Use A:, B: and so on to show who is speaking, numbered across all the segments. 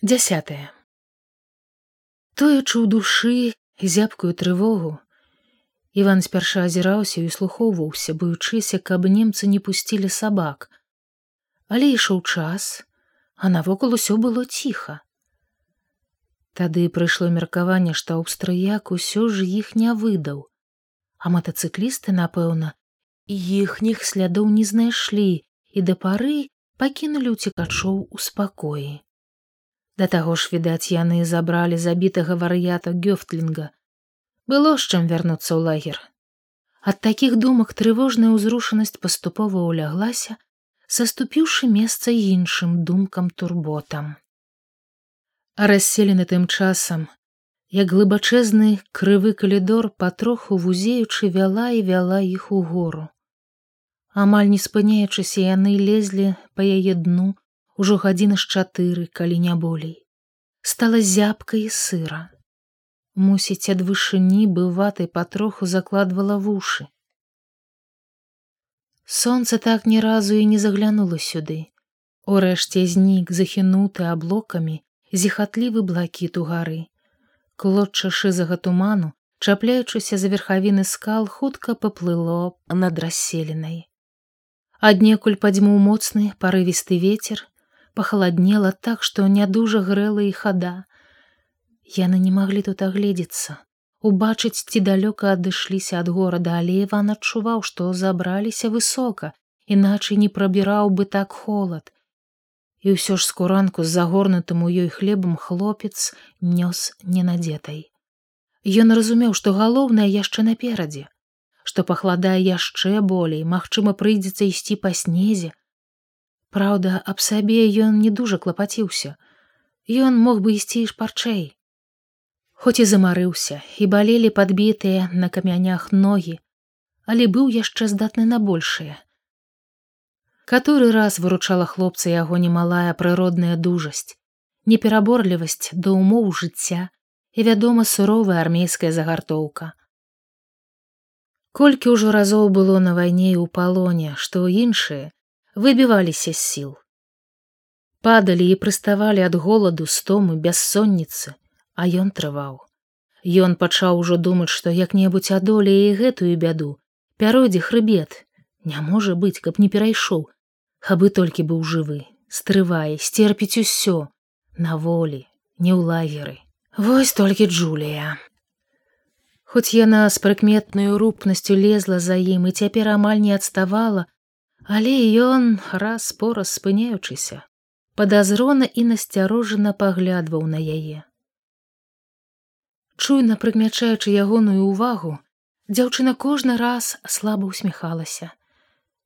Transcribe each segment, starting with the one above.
A: Дзясятае. Тоючы ў душы зябкую трывогу, Іван спярша азіраўся і слухоўваўся, баючыся, каб немцы не пусцілі сабак. Але ішоў час, а навокал усё было ціха. Тады прыйшло меркаванне, што аўстрыяк усё ж іх не выдаў, а матацыклісты, напэўна, іхніх слядоў не знайшлі і да пары пакінулі ўцекачоў у спакоі. Да таго ж відаць яны забралі забітага вар'ята гёфтлінга. Было з чым вярнуцца ў лагер. Ад такіх думак трывожная ўзрушанасць паступова ўляглася саступіўшы месца іншым думкам турботам. Расселены тым часам як глыбачэзны крывы калідор патроху вузеючы вяла і вяла іх у гору амаль не спыняючыся яны лезлі па яе дну ужо гадзіны з чатыры калі не болей. Стала зябка і сыра. Мусіць ад вышыні быватай патроху закладвала вушы сонца так ні разу і не заглянула сюды. Урэшце знік захінуты аблокамі зіхатлівы блакіт у гары. Клодча шызага туману чапляючыся за верхавіны скал хутка паплыло над расселенай аднекуль падзьмуў моцны парывісты ветер пахаладнела так, што нядужа грэла і хада. Яны не маглі тут агледзецца. Убачыць ці далёка адышліся ад горада, але Іван адчуваў, што забраліся высока, іначай не прабіраў бы так холад. І ўсё ж скуранку з загорнутым у ёй хлебам хлопец нёс ненадзетай. Ён разумеў, што галоўнае яшчэ наперадзе, што пахладае яшчэ болей, магчыма, прыйдзецца ісці па снезе, Праўда, аб сабе ён не дужа клапаціўся. Ён мог бы ісці шпарчэй. Хоць і замарыўся і балелі падбітыя на камянях ногі, але быў яшчэ здатны на большее. Каторы раз выручала хлопца яго немалая прыродная дужасць, непераборлівасць да умоў жыцця і вядома суровая армейская загартоўка. Колькі ўжо разоў было на вайне ў палоне, што іншыя, выбіваліся з сіл. Падалі і прыставалі ад голаду стомы бяссонніцы, а ён трываў. Ён пачаў ужо думаць, што як-небудзь адолее і гэтую бяду, пяройдзе хрыбет, не можа быць, каб не перайшоў, хабы толькі быў жывы, стрывае, сцерпіць усё, на волі, не ў лагеры. Вось толькі Джулія. Хоць яна з прыкметнаю рупнасцю лезла за ім і цяпер амаль не адставала, Але ён раз пораз спыняючыся, падазрона і насцярожана паглядваў на яе. Чуйна прыкмячаючы ягоную ўвагу, дзяўчына кожны раз слаба усміхалася.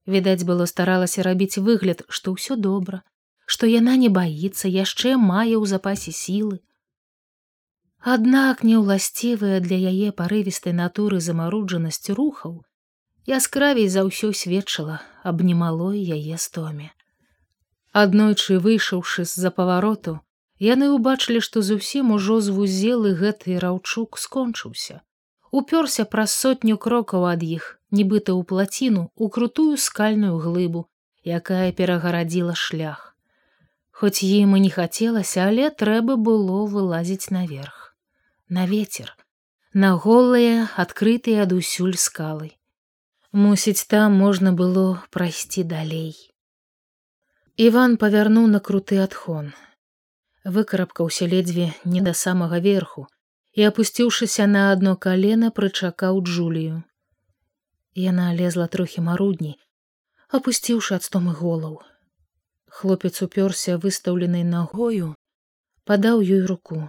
A: Відаць было старалася рабіць выгляд, што ўсё добра, што яна не баіцца, яшчэ мае ў запасе сілы. Аднак неўласцівая для яе парывістай натуры замаруджанасць рухаў, яскравей за ўсё сведчыла аб немалой яе стоме. Аднойчы выйшаўшы з-за павароту, яны ўбачылі, што зусім ужо звузелы гэты раўчук скончыўся. Упёрся праз сотню крокаў ад іх, нібыта ў плаціну у крутую скальную глыбу, якая перагарадзіла шлях. Хоць ім і не хацелася, але трэба было вылазіць наверх. На ветер, на голыя, адкрытыя адусюль скалы. Мусіць, там можна было прайсці далей. Іван павярнуў на круты адхон. Выкарабкаўся ледзьве не да самага верху і, апусціўшыся на адно калена, прычакаў Джулію. Яна лезла трохі марудней, апусціўшы ад стомы голаў. Хлопец упёрся выстаўленай нагою, падаў ёй руку.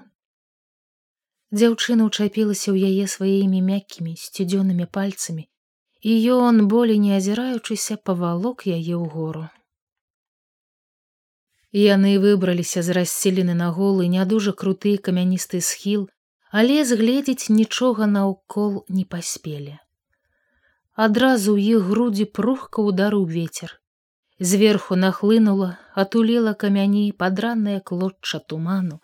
A: Дзяўчына ўчапілася ў яе сваімі мяккімі сцюдзёнымі пальцамі і ён болей не азіраючыся павалок яе ў гору. Яны выбраліся з расселены на голы не дужа круты камяністы схіл, але згледзець нічога наўкол не паспелі. Адразу ў іх грудзі прухка удару ветер. Зверху нахлынула, атулела камяні падранная клодча туману,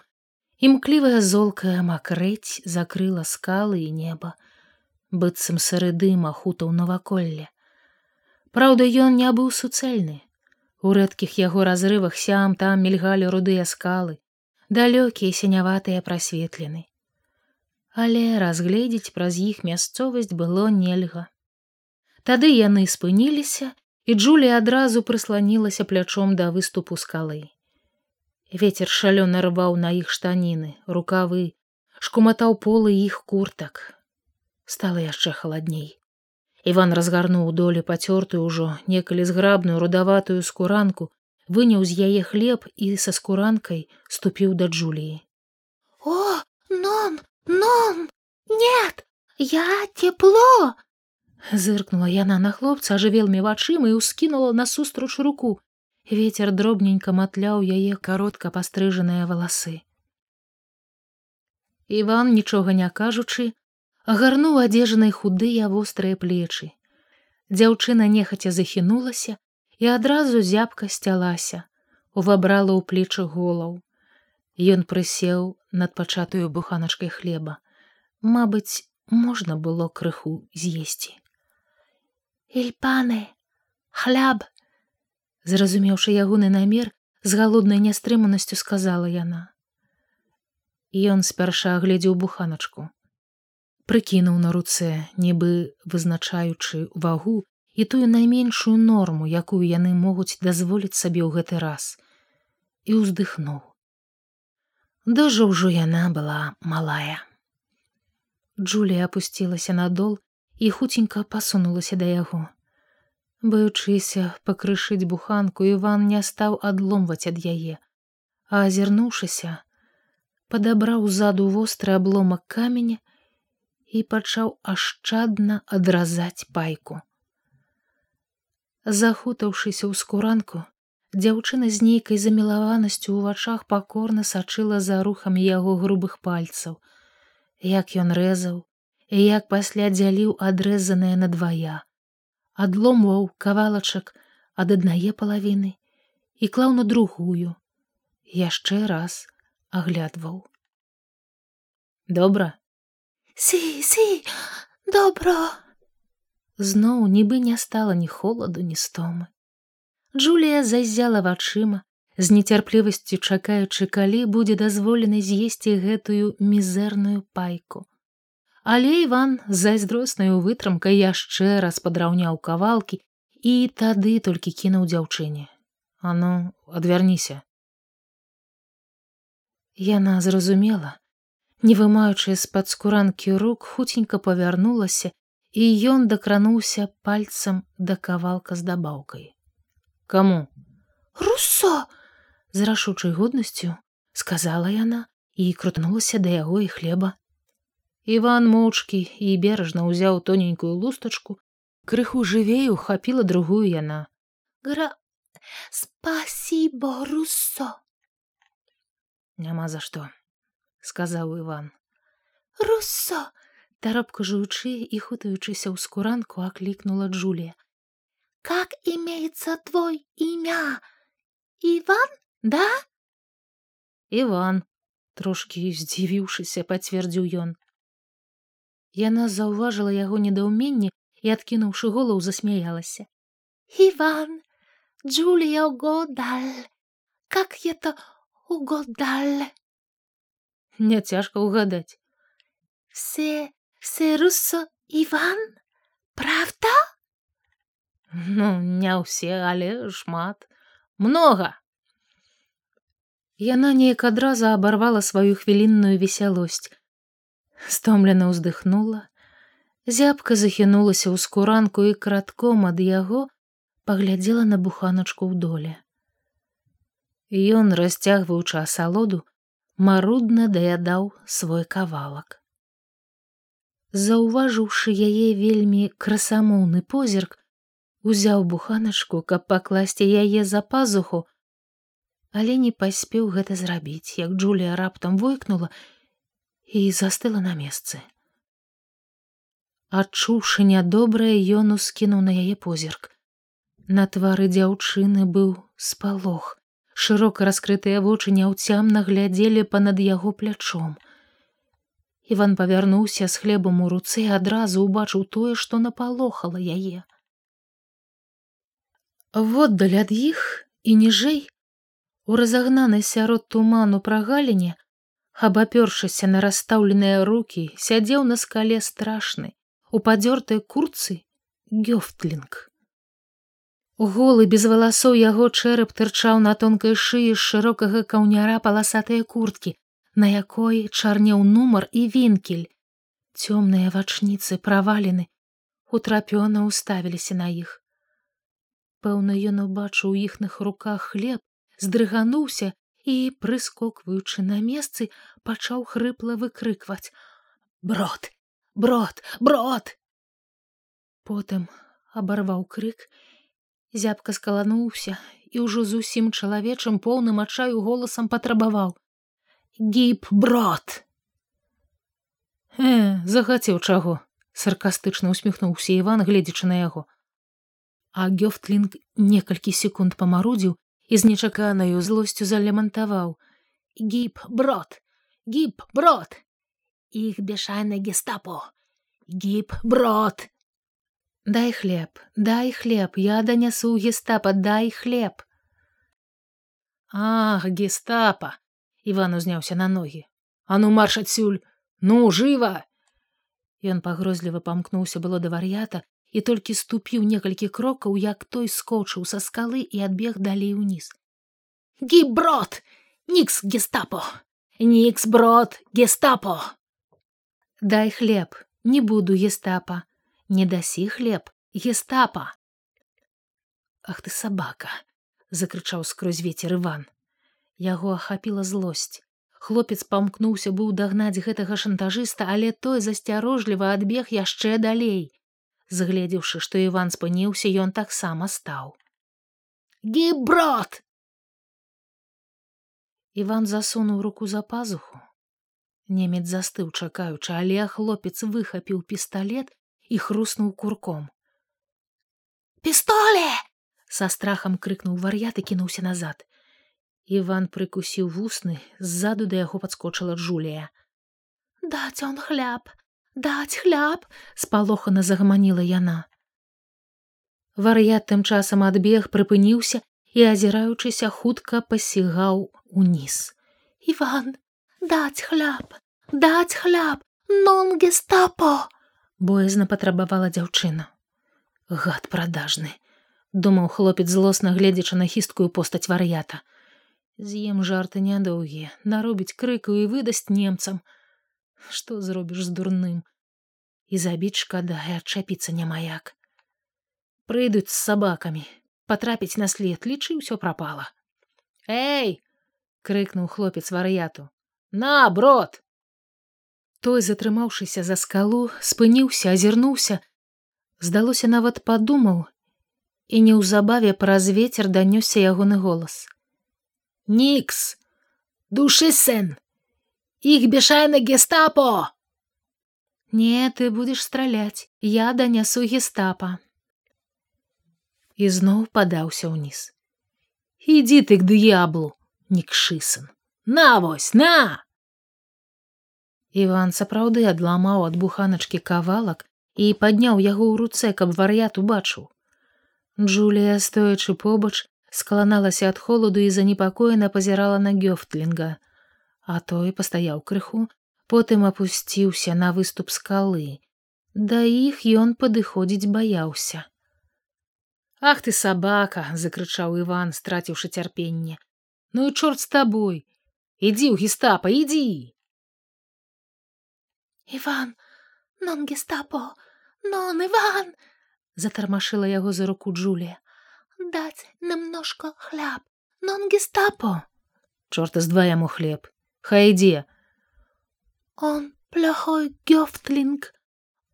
A: імклівая золкая макрэць закрыла скалы і неба быццам сыры дым ахутаў наваколле. Праўда, ён не быў суцэльны. У рэдкіх яго разрывах сям там мільгалі рудыя скалы. далёкія сіняватыя прасветлены. Але разгледзець праз іх мясцовасць было нельга. Тады яны спыніліся, і Джулія адразу прысланілася плячом да выступу скалы. Вецер шалёна рваў на іх штаніны, рукавы, шкуматаў полы іх куртак. Стала яшчэ халадней. Іван разгарнуў долі пацёртую ўжо некалі зграбную рудаватую скуранку, выняў з яе хлеб і са скуранкай ступіў да Джуліі.
B: О, нон, нон, нет, я тепло!
A: Зыркнула яна на хлопца ажывелмі вачыма і ўскінула насустрач руку. Вецер дробненька матляў яе каротка пастрыжаныя валасы. Іван, нічога не кажучы, агарнуў адзежанай худыя вострыя плечы. Дзяўчына нехаця захінулася і адразу зябка сцялася, увабрала ў плечы голаў. Ён прысеў над пачатую буханачкай хлеба. Мабыць, можна было крыху з'есці.
B: Ільпаны, хляб,
A: зразумеўшы ягоны намер, з галоднай нястрыманасцю сказала яна. Ён спярша агледзеў буханачку прыкінуў на руцэ, нібы вызначаючы вагу і тую найменшую норму, якую яны могуць дазволіць сабе ў гэты раз, і ўздыхнуў. Дожа ўжо яна была малая. Джулія апусцілася на дол і хуценька пасунулася да яго. Баючыся пакрышыць буханку, Іван не стаў адломваць ад яе, а азірнуўшыся, падабраў ззаду востры абломак каменя і пачаў ашчадна адразаць пайку. Захутаўшыся ў скуранку, дзяўчына з нейкай замілаванасцю ў вачах пакорна сачыла за рухамі яго грубых пальцаў, як ён рэзаў і як пасля дзяліў адрэзанае надвая, адломваў кавалачак ад аднае палавіны і клаў на другую, яшчэ раз аглядваў. Добра,
B: Сі, сі, добро.
A: Зноў нібы не стала ні холаду, ні стомы. Джулія зазяла вачыма, з нецярплівасцю чакаючы, калі будзе дазволена з'есці гэтую мізэрную пайку. Але Іван з зайздроснаю вытрымкай яшчэ раз падраўняў кавалкі і тады толькі кінуў дзяўчыне. А ну, адвярніся. Яна зразумела, не вымаючы з-пад скуранкі рук хуценька павярнулася і ён дакрануўся пальцам да кавалка з дабаўкай каму
B: руссо
A: з рашучай годнасцю сказала яна і крутнулася да яго і хлеба. Іван моўчкі і бережна ўзяў тоненькую лустачку крыху жывей ухапіла другую яна.
B: Гра спасибо руссо!
A: Няма за што сказаў Іван.
B: Руссо,
A: таропка жуючы і хутаючыся ў скуранку аклікнула Джулія.
B: Как имеется твой імя? Іван, да?
A: Іван, трошкі здзівіўшыся, пацвердзіў ён. Яна заўважыла яго недаўменне і адкінуўшы голаў засмяялася.
B: Іван, Джулія Годаль, как это угодаль?
A: Не цяжка ўгадаць
B: все все руссо иван? Правда?
A: Ну не ўсе але шмат. Много! Яна неяк адразу абарвала сваю хвілінную весялосць стомлена ўздыхнула зябка захінулася ў скуранку і кратком ад яго паглядзела на буханачку ў доле Ён расцягваючы асалоду марудна даядаў свой кавалак. Заўважыўшы яе вельмі красамоўны позірк, узяў буханачку, каб пакласці яе за пазуху, але не паспеў гэта зрабіць, як Джулія раптам войкнула і застыла на месцы. Адчуўшы нядобрае, ён ускінуў на яе позірк. На твары дзяўчыны быў спалох шырока раскрытыя вочы няўцямна глядзелі па-над яго плячом. Іван павярнуўся з хлебам у руцэ адразу ўбачыў тое, што напалохала яе. Воддаль ад іх і ніжэй У разагнанай сярод туману прагаліне, абапёршыся на расстаўленыя рукі, сядзеў на скале страшны, у падзёртай курцы гёфтлінг. Голы без валасоў яго чэрап тырчаў на тонкай шыі з шырокага каўняра паласатыя курткі, на якой чарнеў нумар і вінкель. Цёмныя вачніцы правалены, утрапёна ўставіліся на іх. Пэўна, ён убачыў у іхных руках хлеб, здрыгануўся і, прыскокваючы на месцы, пачаў хрыпла выкрыкваць: брод, брод, брод. Потым абарваў крык, зябка скалануўся і ўжо зусім чалавечым поўным адчаю голасам патрабаваў: гіп брод. Э, захацеў чаго, саркастычна усміхнуўся Іван, гледзячы на яго. А Гёфтлінг некалькі секунд памарудзіў і з нечаканаю злосцю залямантаваў: гіп брод, гіп брод, іх бешайна гестапо, гіп брод. Дай хлеб, дай хлеб, я данясу гестапа, дай хлеб. Ах, гестапа! Іван узняўся на ногі. А ну марш адсюль, ну жыва! Ён пагрозліва памкнуўся было да вар'ята і толькі ступіў некалькі крокаў, як той скочыў са скалы і адбег далей уніз. Гіброд, нікс гестапо, нікс брод гестапо. Дай хлеб, не буду гестапа, не дасі хлеб, гестапа. Ах ты сабака, закрычаў скрозь ветер Іван. Яго ахапіла злосць. Хлопец памкнуўся быў дагнаць гэтага шантажыста, але той засцярожліва адбег яшчэ далей. Згледзеўшы, што Іван спыніўся, ён таксама стаў. Гіброд! Іван засунуў руку за пазуху. Немец застыў, чакаючы, але хлопец выхапіў пісталлет і хруснуў курком. Пістоле! са страхам крыкнуў вар'ят і кінуўся назад. Іван прыкусіў вусны, ззаду да яго падскочыла Джулія. Даць он хляб, даць хляб спалохана загаманіла яна вар'ят тым часам адбег прыпыніўся і азіраючыся хутка пасігаў уніз иван даць хляб даць хляб нон гестапо боязна патрабавала дзяўчына. Гад прадажны думаў хлопец злосна гледзячы на хісткую постаць вар'ята. З'ем жарты нядоўгія наробіць крыку і выдасць немцам. Што зробіш з дурным? І забіць шкада і адчапіцца няма як прыйдуць з сабакамі патрапіць на след лічы ўсё прапала. Эй крыкнуў хлопец вар'яту на брод той затрымаўшыся за скалу спыніўся азірнуўся здалося нават падумаў і неўзабаве праз вецер данёсся ягоны голас нікс душы сэн Их бешайна гестапо! Не, ты будешь стралять, я данясу гестапа. І зноў падаўся ўніз. Ідзі ты к д'яблу, нікшысын. На вось, на! Іван сапраўды адламаў ад буханачкі кавалак і падняў яго ў руцэ, каб вар'ят убачыў. Джулія, стоячы побач, скаланалася ад холаду і занепакоена пазірала на гёфтлінга а той пастаяў крыху, потым апусціўся на выступ скалы. Да іх ён падыходзіць баяўся. Ах ты сабака, закрычаў Іван, страціўшы цярпенне. Ну і чорт з табой, ідзі ў гестапа, ідзі.
B: Іван, нон гестапо, нон Іван, затармашыла яго за руку Джулія. Даць нам ножко хляб, нон гестапо.
A: Чорта з два яму хлеб, Хай ідзе.
B: Он плохой гёфтлинг,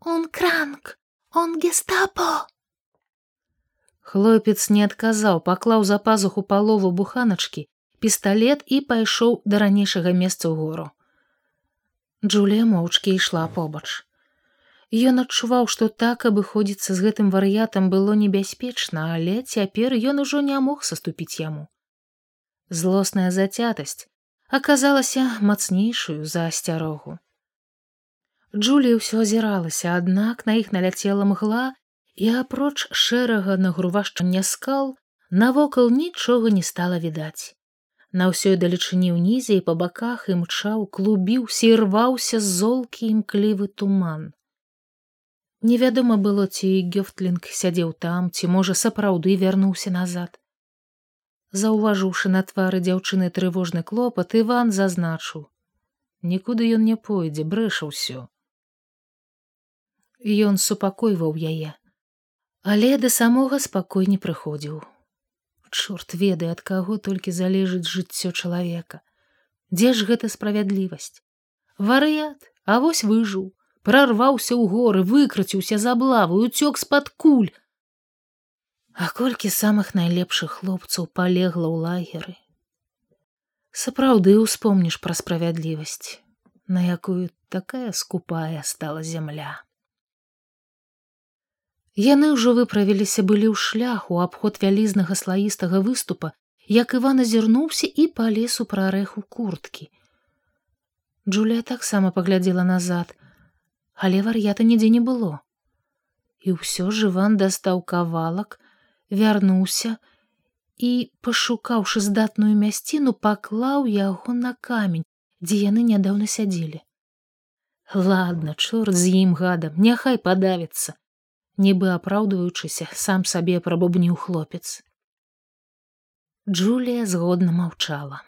B: он кранк, он гестапо.
A: Хлопец не адказаў, паклаў за пазуху палову буханачкі, пісталлет і пайшоў да ранейшага месца ў гору. Джулія моўчкі ішла побач. Ён адчуваў, што так абыходзіцца з гэтым вар'ятам было небяспечна, але цяпер ён ужо не мог саступіць яму. Злосная зацятасць, аказалася мацнейшую за асцярогу. Джулі ўсё азіралася, аднак на іх наляцела мгла і апроч шэрага нагрувашчання скал навокал нічога не стала відаць. На ўсёй далечыні ўнізе і па баках імчаў, клубіўся і рваўся золкі імклівы туман. Невядома было, ці Гёфтлінг сядзеў там, ці можа сапраўды вярнуўся назад. Заўважыўшы на твары дзяўчыны трывожны клопат, Іван зазначыў: Нікуды ён не пойдзе, брэша ўсё. Ён супакойваў яе, але да самога спакой не прыходзіў. Чорт ведае, ад каго толькі залежыць жыццё чалавека. Дзе ж гэта справядлівасць? Варыят, а вось выжыў, прарваўся ў горы, выкраціўся з аблавы, уцёк з-пад куль. А колькі самых найлепшых хлопцаў палегла ў лагеры. Сапраўды ўспомніш пра справядлівасць, на якую такая скупая стала зямля. Яны ўжо выправіліся былі ў шлях у абход вялізнага слаістага выступа, як Іван азірнуўся і палез у прарэху курткі. Джулія таксама паглядзела назад, але вар'ята нідзе не было. І ўсё ж Іван дастаў кавалак, вярнуўся і, пашукаўшы здатную мясціну, паклаў яго на камень, дзе яны нядаўна сядзелі. Ладно, чорт з ім гадам, няхай падавіцца нібы апраўдваючыся сам сабе прабубніў хлопец. Джулія згодна маўчала.